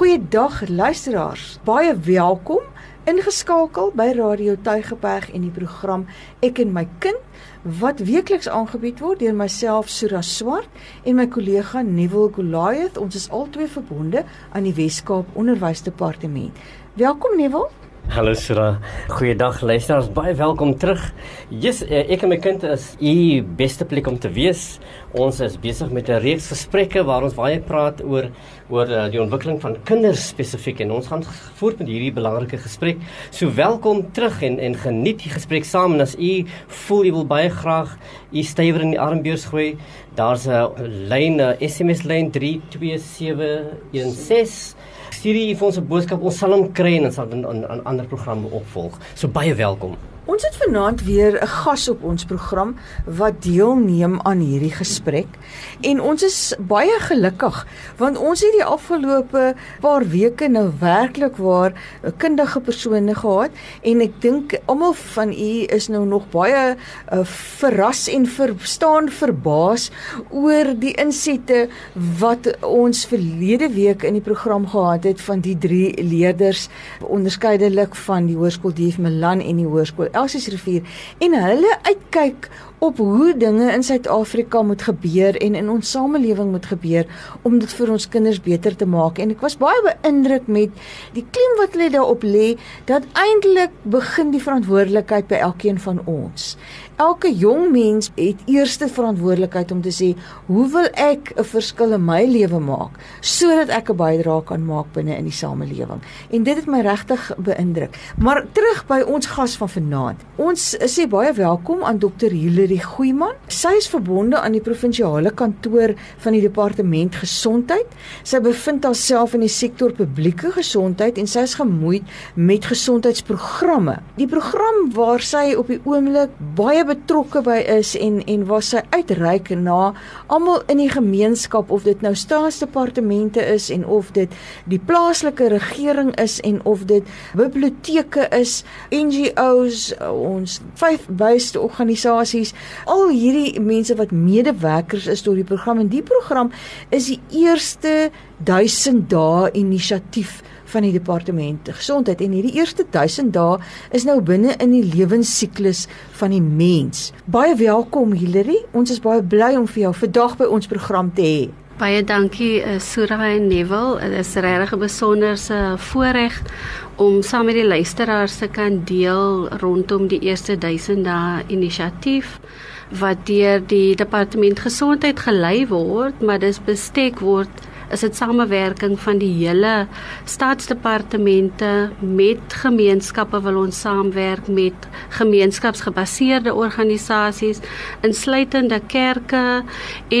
Goeiedag luisteraars. Baie welkom ingeskakel by Radio Tuigeberg en die program Ek en my kind wat weekliks aangebied word deur myself Sura Swart en my kollega Nuwel Goliath. Ons is albei verbonde aan die Wes-Kaap Onderwysdepartement. Welkom Nuwel. Hallo Sura. Goeiedag luisteraars. Baie welkom terug. Yes, eh, ek en my kind is u beste plek om te wees. Ons is besig met 'n reeks gesprekke waar ons baie praat oor oor uh, die ontwikkeling van kinders spesifiek en ons gaan voort met hierdie belangrike gesprek. So welkom terug en en geniet die gesprek saam en as u voel u wil baie graag u stywer in die armbeurs gooi, daar's 'n lyn 'n SMS lyn 32716 stuur jy vir ons 'n boodskap, ons sal hom kry en ons sal in 'n ander program opvolg. So baie welkom. Ons het vanaand weer 'n gas op ons program wat deelneem aan hierdie gesprek. En ons is baie gelukkig want ons het die afgelope paar weke nou werklik waar kundige persone gehad. En ek dink almal van u is nou nog baie uh, verras en verstaan verbaas oor die insette wat ons verlede week in die program gehad het van die drie leerders onderskeidelik van die hoërskool Dief Milan en die hoërskool Elsies rivier en hulle uitkyk op hoe dinge in Suid-Afrika moet gebeur en in ons samelewing moet gebeur om dit vir ons kinders beter te maak en ek was baie beïndruk met die klem wat hulle daarop lê dat eintlik begin die verantwoordelikheid by elkeen van ons elke jong mens het eerste verantwoordelikheid om te sê hoe wil ek 'n verskil in my lewe maak sodat ek 'n bydrae kan maak binne in die samelewing. En dit het my regtig beïndruk. Maar terug by ons gas van vanaand. Ons sê baie welkom aan Dr. Hilary Goeieman. Sy is verbonde aan die provinsiale kantoor van die departement gesondheid. Sy bevind haarself in die sektor publieke gesondheid en sy is gemoeid met gesondheidsprogramme. Die program waar sy op die oomblik baie betrokke by is en en waar sy uitreik na almal in die gemeenskap of dit nou staatsdepartemente is en of dit die plaaslike regering is en of dit biblioteke is, NGOs, ons vyf based organisasies, al hierdie mense wat medewerkers is tot die program en die program is die eerste 1000 dae inisiatief van die departement gesondheid en hierdie eerste 1000 dae is nou binne in die lewensiklus van die mens. Baie welkom Hilary. Ons is baie bly om vir jou vandag by ons program te hê. Baie dankie uh, Sura en Neville. Dit is regtig 'n besonderse voorreg om saam met die luisteraars te kan deel rondom die eerste 1000 dae inisiatief wat deur die departement gesondheid gelei word, maar dis bestek word is dit samewerking van die hele staatsdepartemente met gemeenskappe wil ons saamwerk met gemeenskapsgebaseerde organisasies insluitende kerke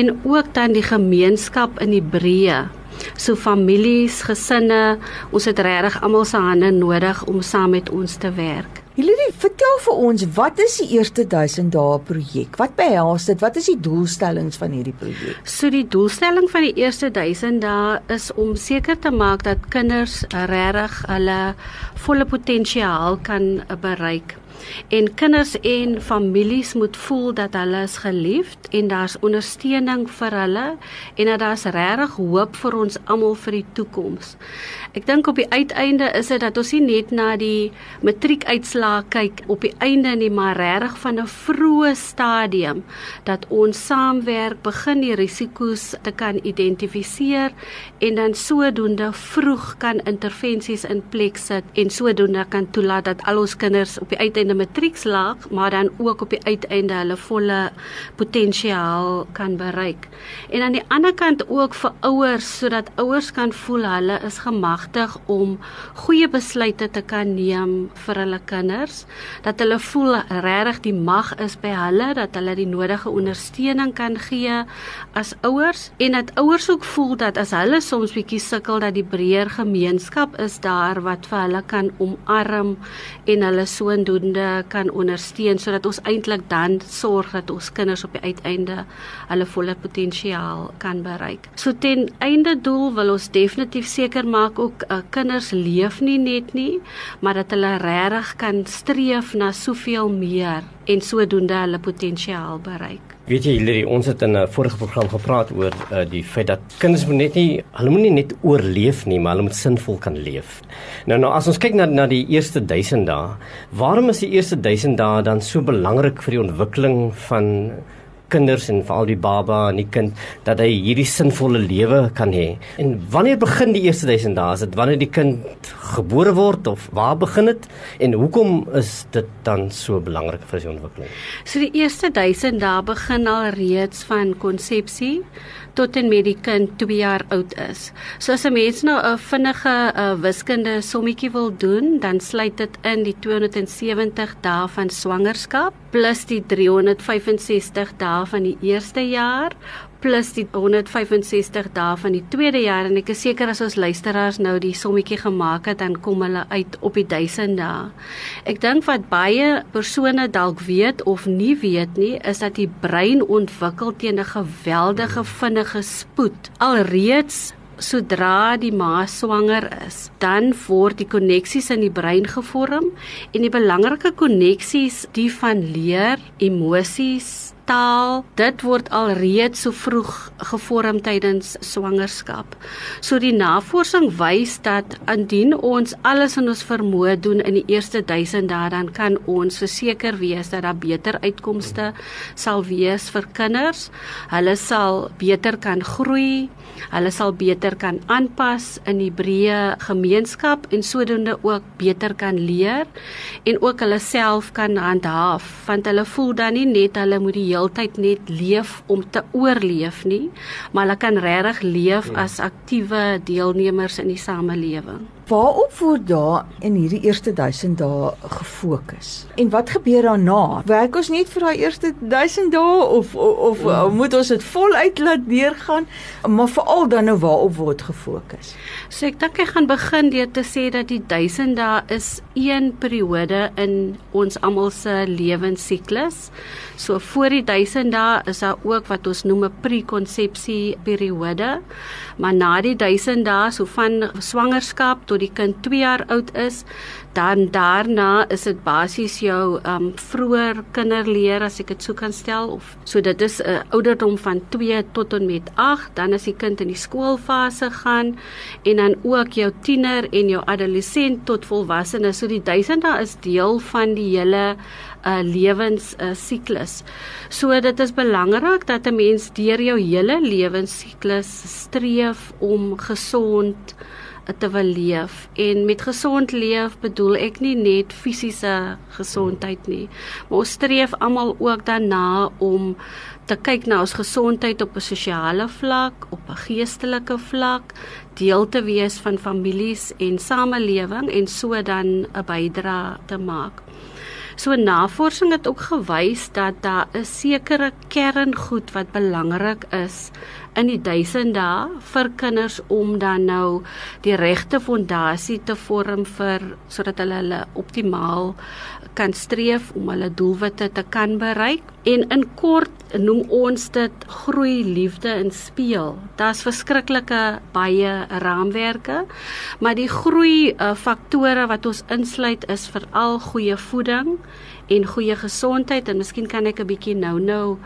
en ook dan die gemeenskap in die breë so families, gesinne, ons het regtig almal se hande nodig om saam met ons te werk. Hilary, vertel vir ons, wat is die eerste 1000 dae projek? Wat behels dit? Wat is die doelstellings van hierdie projek? So die doelstelling van die eerste 1000 dae is om seker te maak dat kinders regtig hulle volle potensiaal kan bereik en kinders en families moet voel dat hulle is geliefd en daar's ondersteuning vir hulle en dat daar's regtig hoop vir ons almal vir die toekoms. Ek dink op die uiteinde is dit dat ons nie net na die matriekuitslae kyk op die einde nie, maar regtig van 'n vroeë stadium dat ons saamwerk, begin die risiko's te kan identifiseer en dan sodoende vroeg kan intervensies in plek sit en sodoende kan toelaat dat al ons kinders op die uiteinde matriekslaag, maar dan ook op die uiteinde hulle volle potensiaal kan bereik. En aan die ander kant ook vir ouers sodat ouers kan voel hulle is gemagtig om goeie besluite te kan neem vir hulle kinders, dat hulle voel regtig die mag is by hulle, dat hulle die nodige ondersteuning kan gee as ouers en dat ouers ook voel dat as hulle soms bietjie sukkel dat die breër gemeenskap is daar wat vir hulle kan omarm en hulle sodoende opvoedkunde kan ondersteun sodat ons eintlik dan sorg dat ons kinders op die uiteinde hulle volle potensiaal kan bereik. So ten einde doel wil ons definitief seker maak ook uh, kinders leef nie net nie, maar dat hulle regtig kan streef na soveel meer en sodoende hulle potensiaal bereik. Weet jy Hilary, ons het in 'n vorige program gepraat oor uh, die feit dat kinders moet net nie hulle moet nie net oorleef nie, maar hulle moet sinvol kan leef. Nou nou as ons kyk na na die eerste 1000 dae, waarom is die eerste 1000 dae dan so belangrik vir die ontwikkeling van kinders en veral die baba en die kind dat hy hierdie sinvolle lewe kan hê. En wanneer begin die eerste 1000 dae? Is dit wanneer die kind gebore word of waar begin dit? En hoekom is dit dan so belangrik vir sy ontwikkeling? So die eerste 1000 dae begin al reeds van konsepsie tot en met die kind 2 jaar oud is. So as 'n mens nou 'n vinnige uh, wiskunde sommetjie wil doen, dan sluit dit in die 270 dae van swangerskap plus die 365 dae van die eerste jaar plus die 165 dae van die tweede jaar en ek is seker as ons luisteraars nou die sommetjie gemaak het dan kom hulle uit op die 1000 dae. Ek dink wat baie persone dalk weet of nie weet nie is dat die brein ontwikkel teen 'n geweldige vinnige spoed. Alreeds sodra die ma swanger is, dan word die koneksies in die brein gevorm en die belangrike koneksies die van leer, emosies, taal, dit word alreeds so vroeg gevorm tydens swangerskap. So die navorsing wys dat indien ons alles in ons vermoë doen in die eerste 1000 dae, dan kan ons verseker wees dat daar beter uitkomste sal wees vir kinders. Hulle sal beter kan groei, hulle sal beter kan aanpas in die breë gemeenskap en sodoende ook beter kan leer en ook hulle self kan handhaaf want hulle voel dan nie net hulle moet die heeltyd net leef om te oorleef nie, maar hulle kan regtig leef hmm. as aktiewe deelnemers in die samelewing. Waarop word daar in hierdie eerste 1000 dae gefokus? En wat gebeur daarna? Werk ons net vir daai eerste 1000 dae of of, of ja. moet ons dit voluit laat deurgaan? Maar veral dan nou waarop word gefokus? So ek dink ek gaan begin deur te sê dat die 1000 dae is een periode in ons almal se lewensiklus. So voor die 1000 dae is daar ook wat ons noem 'n prekonsepsie periode. Maar na die 1000 dae, so van swangerskap tot die kind 2 jaar oud is, dan daarna is dit basies jou um vroeër kinderleer as ek dit sou kan stel of so dit is 'n uh, ouderdom van 2 tot en met 8, dan as die kind in die skoolfase gaan en dan ook jou tiener en jou adolescent tot volwassene. So die 1000 dae is deel van die hele uh lewens uh, siklus. So dit is belangrik dat 'n mens deur jou hele lewensiklus streef om gesond te wil leef en met gesond leef bedoel ek nie net fisiese gesondheid nie maar ons streef almal ook daarna om te kyk na ons gesondheid op 'n sosiale vlak, op 'n geestelike vlak, deel te wees van families en samelewing en so dan 'n bydrae te maak. So navorsing het ook gewys dat daar 'n sekere kerngoed wat belangrik is in die 1000 dae vir kinders om dan nou die regte fondasie te vorm vir sodat hulle hulle optimaal kan streef om hulle doelwitte te kan bereik. En in kort noem ons dit groei liefde in speel. Daar's verskriklike baie raamwerke, maar die groei uh, faktore wat ons insluit is veral goeie voeding en goeie gesondheid en miskien kan ek 'n bietjie nou-nou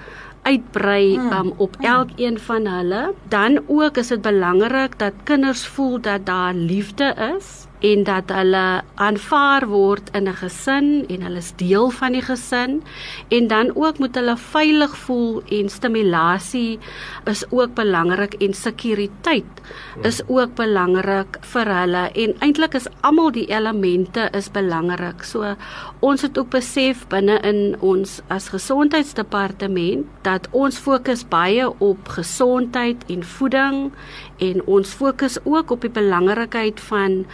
uitbrei hmm. um, op hmm. elkeen van hulle. Dan ook is dit belangrik dat kinders voel dat daar liefde is en dat hulle aanvaar word in 'n gesin en hulle is deel van die gesin en dan ook moet hulle veilig voel en stimulasie is ook belangrik en sekuriteit is ook belangrik vir hulle en eintlik is almal die elemente is belangrik. So ons het ook besef binne in ons as gesondheidsdepartement dat ons fokus baie op gesondheid en voeding en ons fokus ook op die belangrikheid van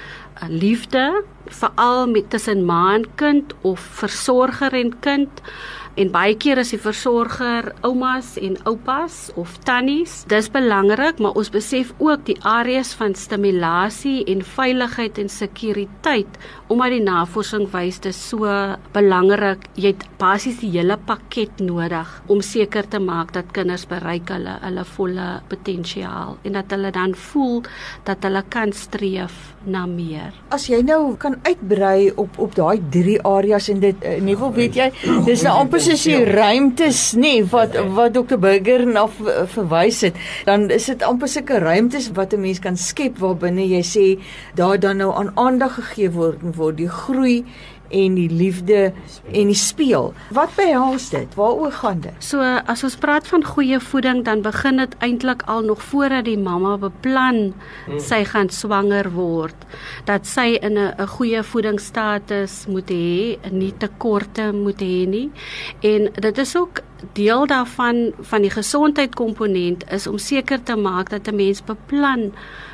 liefde veral met tussen ma en kind of versorger en kind en baie keer is die versorger oumas en oupas of tannies. Dis belangrik, maar ons besef ook die areas van stimulasie en veiligheid en sekuriteit omdat die navorsing wys dit so belangrik. Jy het basies die hele pakket nodig om seker te maak dat kinders bereik hulle hulle volle potensiaal en dat hulle dan voel dat hulle kan streef na meer. As jy nou kan uitbrei op op daai drie areas en dit in ieder geval weet jy dis nou amper is die ruimtes nê nee, wat Okay. wat Dr Burger na v- verwys het. Dan is dit amper sulke ruimtes wat 'n mens kan skep waarbinne jy sê daar dan nou aan aandag gegee word word die groei en die liefde en die speel. Wat behels dit? Waaroor gaan dit? So as ons praat van goeie voeding, dan begin dit eintlik al nog voordat die mamma beplan sy gaan swanger word, dat sy in 'n 'n goeie voedingsstatus moet hê, nie tekorte moet hê nie. En dit is ook deel daarvan van die gesondheidkomponent is om seker te maak dat 'n mens beplan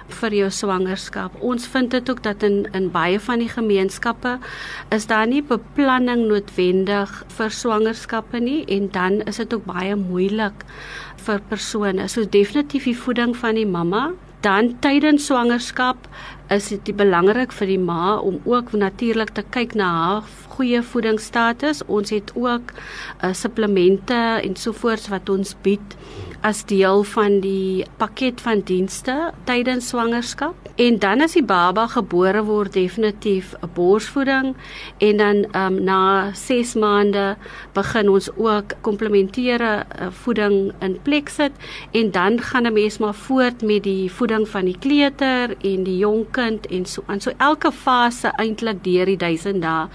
vir jou swangerskap. Ons vind dit ook dat in in baie van die gemeenskappe is daar nie beplanning noodwendig vir swangerskappe nie en dan is dit ook baie moeilik vir persone. So definitief die voeding van die mamma, dan tydens swangerskap is dit belangrik vir die ma om ook natuurlik te kyk na haar goeie voedingsstatus. Ons het ook uh, supplemente en sovoorts wat ons bied as deel van die pakket van dienste tydens swangerskap. En dan as die baba gebore word definitief 'n borsvoeding en dan um, na 6 maande begin ons ook komplementêre uh, voeding in plek sit en dan gaan 'n mens maar voort met die voeding van die kleuter en die jong kind en so aan. So elke fase eintlik deur die 1000 dae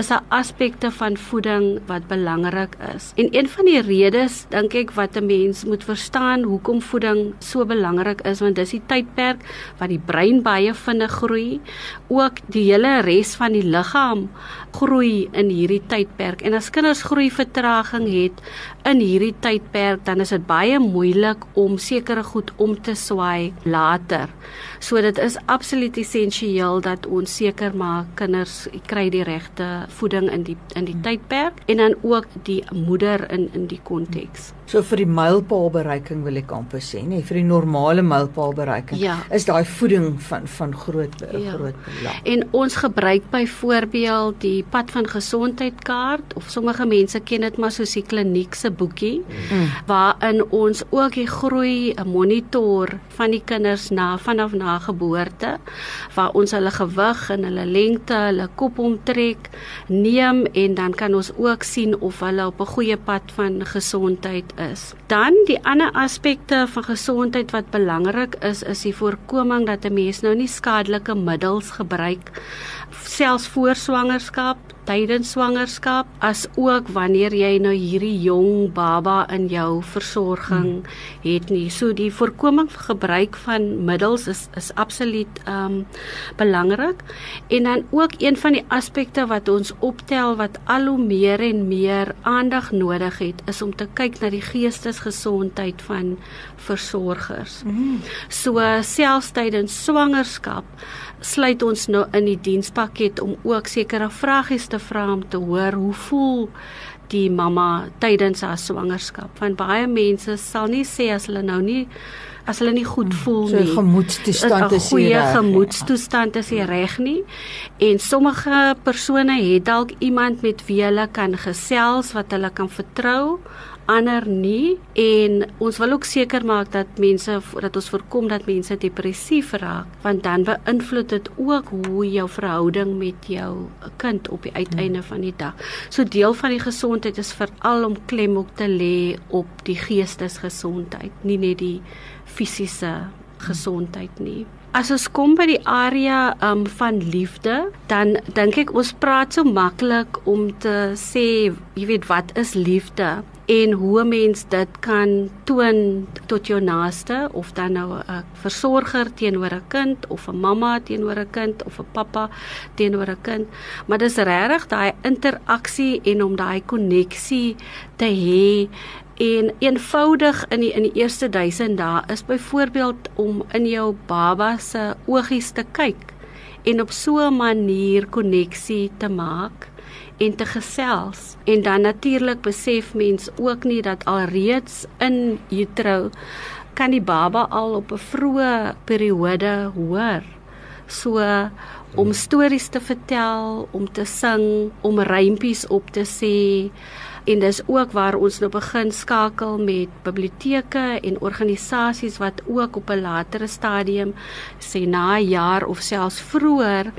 is daar aspekte van voeding wat belangrik is. En een van die redes dink ek wat 'n mens moet verstaan hoekom voeding so belangrik is want dis die tydperk wat die brein baie vinnig groei, ook die hele res van die liggaam groei in hierdie tydperk. En as kinders groei vertraging het in hierdie tydperk, dan is dit baie moeilik om sekere goed om te swaai later. So dit is absoluut essensieel dat ons seker maak kinders kry die regte voeding in die in die tydperk en dan ook die moeder in in die konteks. So vir die mylpaalbereiking wil ek amper sê, nê, vir die normale mylpaalbereiking Ja. is daai voeding van van groot be- Ja. groot belang. En ons gebruik byvoorbeeld die pad van gesondheid kaart of sommige mense ken dit maar soos die kliniek se boekie Mm. waarin ons ook die groei monitor van die kinders na vanaf na geboorte waar ons hulle gewig en hulle lengte, hulle kopomtrek neem en dan kan ons ook sien of hulle op 'n goeie pad van gesondheid is. Dan die ander aspekte van gesondheid wat belangrik is is die voorkoming dat 'n mens nou nie skadelike middels gebruik selfs voor swangerskap, tydens swangerskap, as ook wanneer jy nou hierdie jong baba in jou versorging het nie. So die voorkoming van gebruik van middels is is absoluut ehm um, belangrik. En dan ook een van die aspekte wat ons optel wat al hoe meer en meer aandag nodig het, is om te kyk na die geestesgesondheid van versorgers. Mm. So selfs tydens swangerskap sluit ons nou in die dienspakket om ook sekere vragies te vra om te hoor hoe voel die mamma tydens haar swangerskap. Want baie mense sal nie sê as hulle nou nie as hulle nie goed voel So nie. gemoedstoestand 'n is nie goeie reg nie. gemoedstoestand is nie reg nie. En sommige persone het dalk iemand met wie hulle kan gesels wat hulle kan vertrou, ander nie en ons wil ook seker maak dat mense dat ons voorkom dat mense depressief raak want dan beïnvloed dit ook hoe jou verhouding met jou kind op die uiteinde van die dag. So deel van die gesondheid is veral om klem op te lê op die geestesgesondheid, nie net die fisiese gesondheid nie. As ons kom by die area um van liefde, dan dink ek ons praat so maklik om te sê, jy weet wat is liefde? En hoe mens dit kan toon tot jou naaste of dan nou 'n versorger teenoor 'n kind of 'n mamma teenoor 'n kind of 'n pappa teenoor 'n kind, maar dis regtig daai interaksie en om daai koneksie te hê En eenvoudig in die in die eerste 1000 dae is byvoorbeeld om in jou baba se oogies te kyk en op so 'n manier koneksie te maak en te gesels. En dan natuurlik besef mens ook nie dat alreeds in utero kan die baba al op 'n vroeë periode hoor. So om stories te vertel, om te sing, om rympies op te sê en dis ook waar ons nou begin skakel met biblioteke en organisasies wat ook op 'n latere stadium sê na 'n jaar of selfs vroeër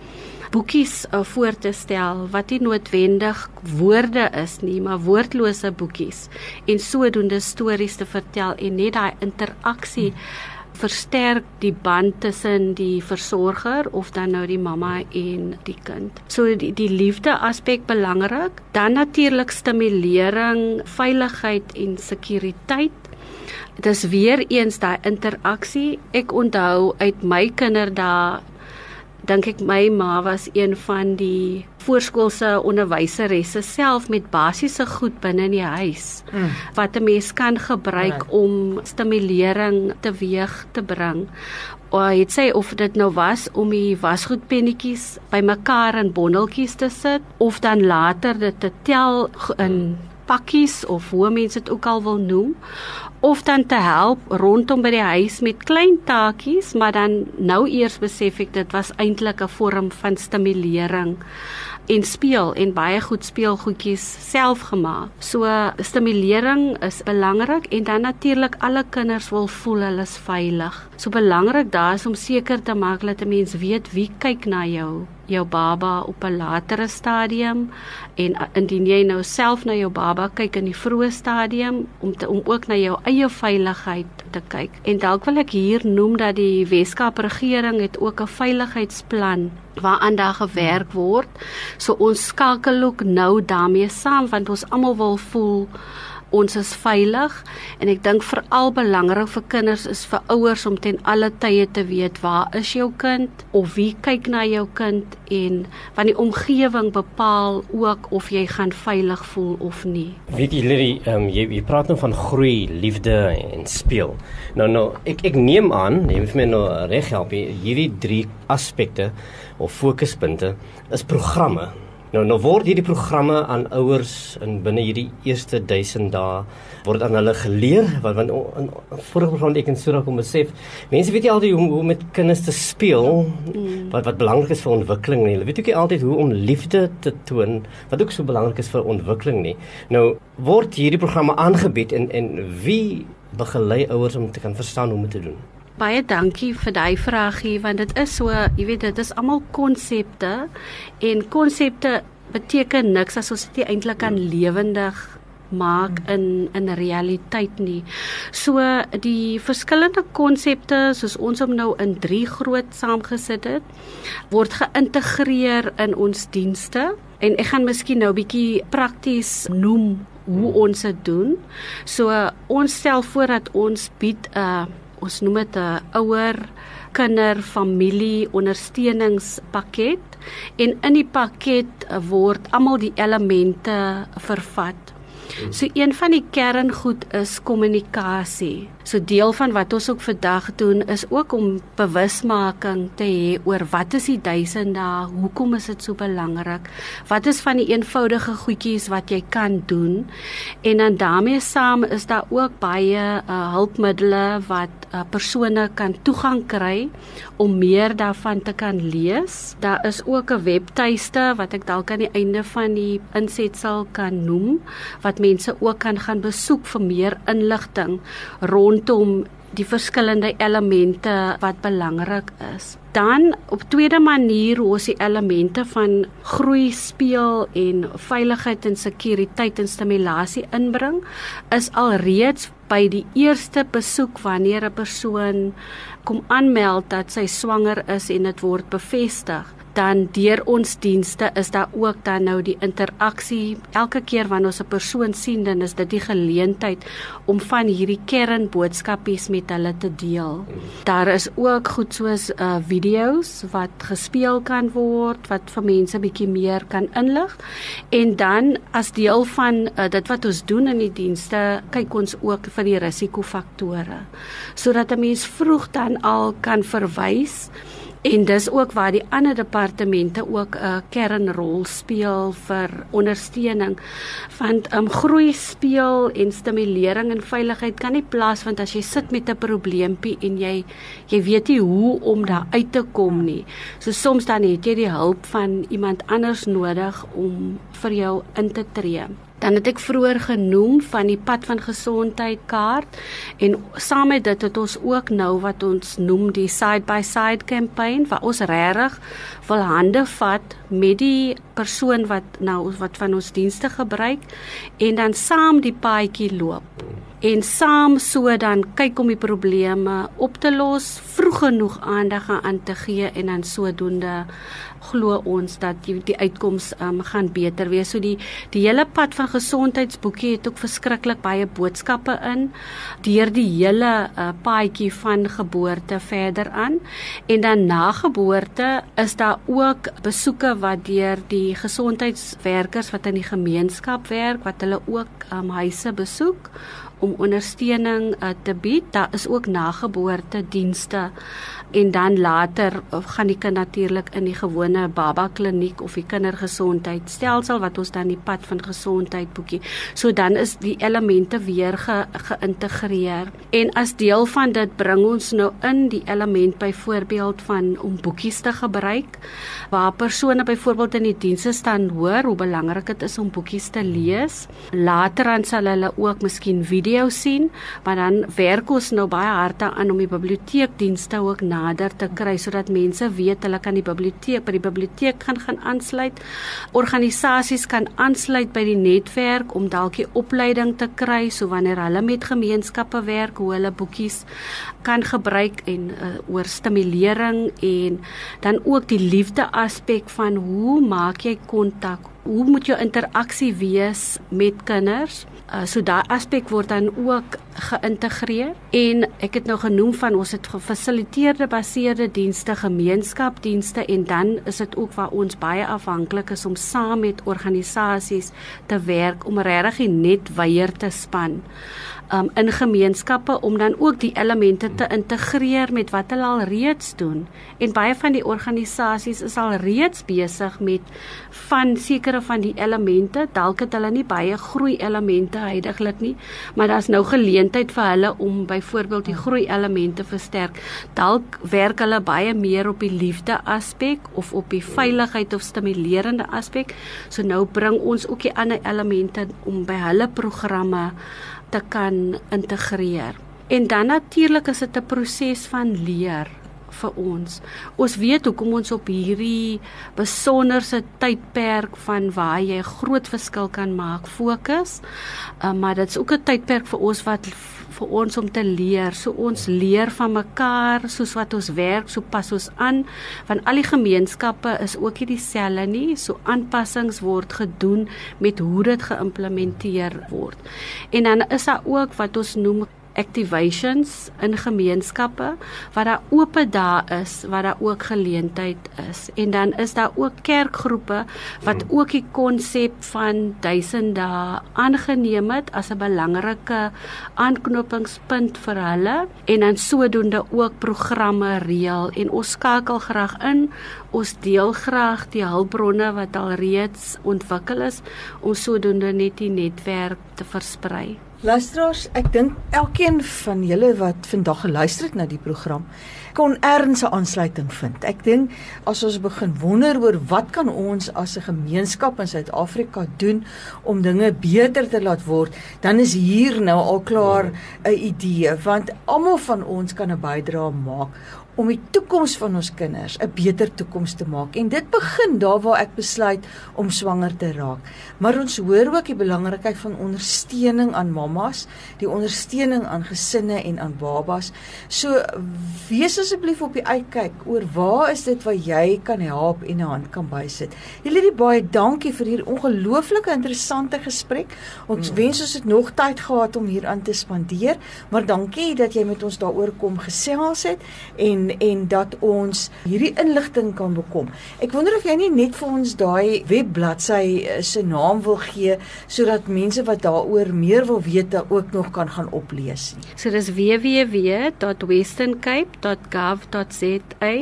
boekies uh, voor te stel wat nie noodwendig woorde is nie, maar woordlose boekies en sodoende stories te vertel en net daai interaksie hmm versterk die band tussen die versorger of dan nou die mamma en die kind. So die die liefde aspek belangrik, dan natuurlik stimulering, veiligheid en sekuriteit. Dit is weer eens daai interaksie. Ek onthou uit my kinderdae dink ek my ma was een van die voorskoolse onderwyseresse self met basiese goed binne in die huis mm. wat 'n mens kan gebruik right. om stimulering teweeg te bring. Of dit sê of dit nou was om die wasgoedpennetjies bymekaar in bondeltjies te sit of dan later dit te tel in pakkies of hoe mense dit ook al wil noem of dan te help rondom by die huis met klein taakies, maar dan nou eers besef ek dit was eintlik 'n vorm van stimulering en speel en baie goed speelgoedjies self gemaak. So stimulering is belangrik en dan natuurlik alle kinders wil voel hulle is veilig. So belangrik daar is om seker te maak dat 'n mens weet wie kyk na jou jou baba op 'n latere stadium en indien jy nou self na jou baba kyk in die vroeë stadium om te om ook na jou eie veiligheid te kyk. En dalk wil ek hier noem dat die Weskaap regering het ook 'n veiligheidsplan waaraan daar gewerk word. So ons skakel ook nou daarmee saam want ons almal wil voel ons is veilig en ek dink veral belangrik vir kinders is vir ouers om ten alle tye te weet waar is jou kind of wie kyk na jou kind en want die omgewing bepaal ook of jy gaan veilig voel of nie. Weet jy Lily, um, jy jy praat nou van groei, liefde en speel. Nou nou ek ek neem aan, jy moet my nou reg help hierdie drie aspekte of fokuspunte is programme. Nou nou word hierdie programme aan ouers in binne hierdie eerste 1000 dae word aan hulle geleer wat want in vorige program ek en Sura kom besef mense weet nie altyd hoe, hoe met kinders te speel mm. wat wat belangrik is vir ontwikkeling nie. Hulle weet ook nie altyd hoe om liefde te toon wat ook so belangrik is vir ontwikkeling nie. Nou word hierdie programme aangebied en en wie begelei ouers om te kan verstaan hoe om te doen? Baie dankie vir daai vraagie want dit is so, jy weet dit is almal konsepte en konsepte beteken niks as ons dit eintlik kan lewendig maak in in realiteit nie. So die verskillende konsepte soos ons hom nou in 3 groot saamgesit het, word geïntegreer in ons dienste en ek gaan miskien nou bietjie prakties noem hoe ons dit doen. So ons stel voor dat ons bied 'n uh, ons noem dit 'n ouer kinder familie ondersteuningspakket en in die pakket word almal die elemente vervat. So een van die kerngoed is kommunikasie. So deel van wat ons ook vandag doen is ook om bewusmaking te hê oor wat is die duisende, hoekom is dit so belangrik? Wat is van die eenvoudige goedjies wat jy kan doen? En dan daarmee saam is daar ook baie uh, hulpmiddels wat uh, persone kan toegang kry om meer daarvan te kan lees. Daar is ook 'n webtuiste wat ek dalk aan die einde van die insetsel kan noem wat mense ook kan gaan besoek vir meer inligting rondom die verskillende elemente wat belangrik is. Dan op tweede manier hoe ons die elemente van groei speel en veiligheid en sekuriteit en stimulasie inbring is alreeds by die eerste besoek wanneer 'n persoon kom aanmeld dat sy swanger is en dit word bevestig dan deur ons dienste is daar ook dan nou die interaksie elke keer wanneer ons 'n persoon sien dan is dit die geleentheid om van hierdie kernboodskapies met hulle te deel. Daar is ook goed soos uh video's wat gespeel kan word wat vir mense bietjie meer kan inlig. En dan as deel van uh, dit wat ons doen in die dienste kyk ons ook vir die risikofaktore sodat 'n mens vroeg dan al kan verwys En dis ook waar die ander departemente ook 'n kernrol speel vir ondersteuning. Want um groei speel en stimulering en veiligheid kan nie plaas want as jy sit met 'n probleempie en jy jy weet nie hoe om daar uit te kom nie. So soms dan het jy die hulp van iemand anders nodig om vir jou in te tree. Dan het ek vroeër genoem van die pad van gesondheid kaart en saam met dit het ons ook nou wat ons noem die side by side campaign waar ons regtig wil hande vat met die persoon wat nou wat van ons dienste gebruik en dan saam die paadjie loop en saam so dan kyk om die probleme op te los, vroeg genoeg aandag aan te gee en dan sodoende glo ons dat die, die uitkoms um, gaan beter wees. So die die hele pad van gesondheidsboekie het ook verskriklik baie boodskappe in deur die hele uh, paadjie van geboorte verder aan. En dan na geboorte is daar ook besoeke wat deur die gesondheidswerkers wat in die gemeenskap werk wat hulle ook um, huise besoek om ondersteuning uh, te bied. Daar is ook nageboorte dienste en dan later uh, gaan die kind natuurlik in die gewone baba kliniek of die kindergesondheidstelsel wat ons dan die pad van gesondheid boekie. So dan is die elemente weer ge, geïntegreer. En as deel van dit bring ons nou in die element byvoorbeeld van om boekies te gebruik waar persone byvoorbeeld in die dienste staan hoor hoe belangrik dit is om boekies te lees. Later dan sal hulle ook miskien video sien, maar dan werk ons nou baie hard aan om die biblioteekdienste ook nader te kry sodat mense weet hulle kan die biblioteek by die biblioteek gaan gaan aansluit. Organisasies kan aansluit by die netwerk om dalk die opleiding te kry so wanneer hulle met gemeenskappe werk hoe hulle boekies kan gebruik en uh, oor stimulering en dan ook die liefde aspek van hoe maak jy kontak? Hoe moet jou interaksie wees met kinders? Uh, so daai aspek word dan ook geïntegreer en ek het nou genoem van ons het gefasiliteerde baseerde dienste, gemeenskapdienste en dan is dit ook waar ons baie afhanklik is om saam met organisasies te werk om regtig net weier te span um, in gemeenskappe om dan ook die elemente te integreer met wat hulle al reeds doen. En baie van die organisasies is al reeds besig met van sekere van die elemente. Dalk het hulle nie baie groei elemente heidaglik nie, maar daar's nou geleentheid vir hulle om byvoorbeeld die groei elemente versterk. Dalk werk hulle baie meer op die liefde aspek of op die veiligheid of stimulerende aspek. So nou bring ons ook die ander elemente om by hulle programme te kan integreer. En dan natuurlik is dit 'n proses van leer vir ons. Ons weet hoekom ons op hierdie besonderse tydperk van waar jy groot verskil kan maak fokus. Uh, maar dit is ook 'n tydperk vir ons wat vir ons om te leer. So ons leer van mekaar soos wat ons werk, so pas ons aan. Van al die gemeenskappe is ook nie dieselfde nie. So aanpassings word gedoen met hoe dit geïmplementeer word. En dan is daar ook wat ons noem activations in gemeenskappe waar daar oop dae is waar daar ook geleentheid is. En dan is daar ook kerkgroepe wat hmm. ook die konsep van duisend dae aangeneem het as 'n belangrike aanknopingspunt vir hulle. En dan sodoende ook programme reël. En ons skakel graag in. Ons deel graag die hulpbronne wat al reeds ontwikkel is om sodoende net die netwerk te versprei Luisteraars, ek dink elkeen van julle wat vandag geluister het na die program kon erns 'n aansluiting vind. Ek dink as ons begin wonder oor wat kan ons as 'n gemeenskap in Suid-Afrika doen om dinge beter te laat word, dan is hier nou al klaar 'n idee want almal van ons kan 'n bydrae maak om die toekoms van ons kinders 'n beter toekoms te maak. En dit begin daar waar ek besluit om swanger te raak. Maar ons hoor ook die belangrikheid van ondersteuning aan mammas, die ondersteuning aan gesinne en aan babas. So wees asseblief op die uitkyk oor waar is dit wat jy kan help en 'n hand kan bysit. Julle baie dankie vir hierdie ongelooflike interessante gesprek. Ons mm. wens ons het nog tyd gehad om hier aan te spandeer, maar dankie dat jy met ons daaroor kom gesels het en en dat ons hierdie inligting kan bekom. Ek wonder of jy nie net vir ons daai webbladsy eh, se naam wil gee sodat mense wat daaroor meer wil weet ook nog kan gaan oplees nie. So dis www.westerncape.gov.za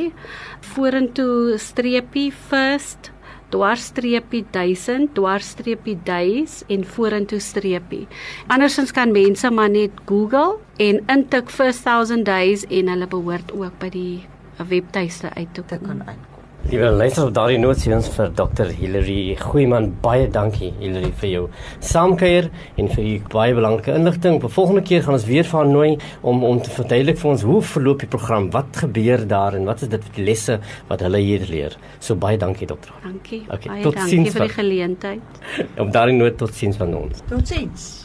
vorentoe streepie first dwarsstreepie 1000 dwarsstreepie days en vorentoe streepie. Andersins kan mense maar net Google en intik first 1000 days en hulle behoort ook by die webtuiste uit te kan uitkom. Liewe luisters op daardie ons vir Dr. Hilary Goeiman baie dankie Hilary vir jou saamkuier en vir u baie belangrike inligting. 'n volgende keer gaan ons weer van nooi om om te verduidelik vir ons hoe verloop die program, wat gebeur daar en wat is dit die lesse wat hulle hier leer. So baie dankie dokter. Dankie. Okay, baie tot dankie ziens vir die geleentheid. Op daardie noot tot sins van ons. Totsiens.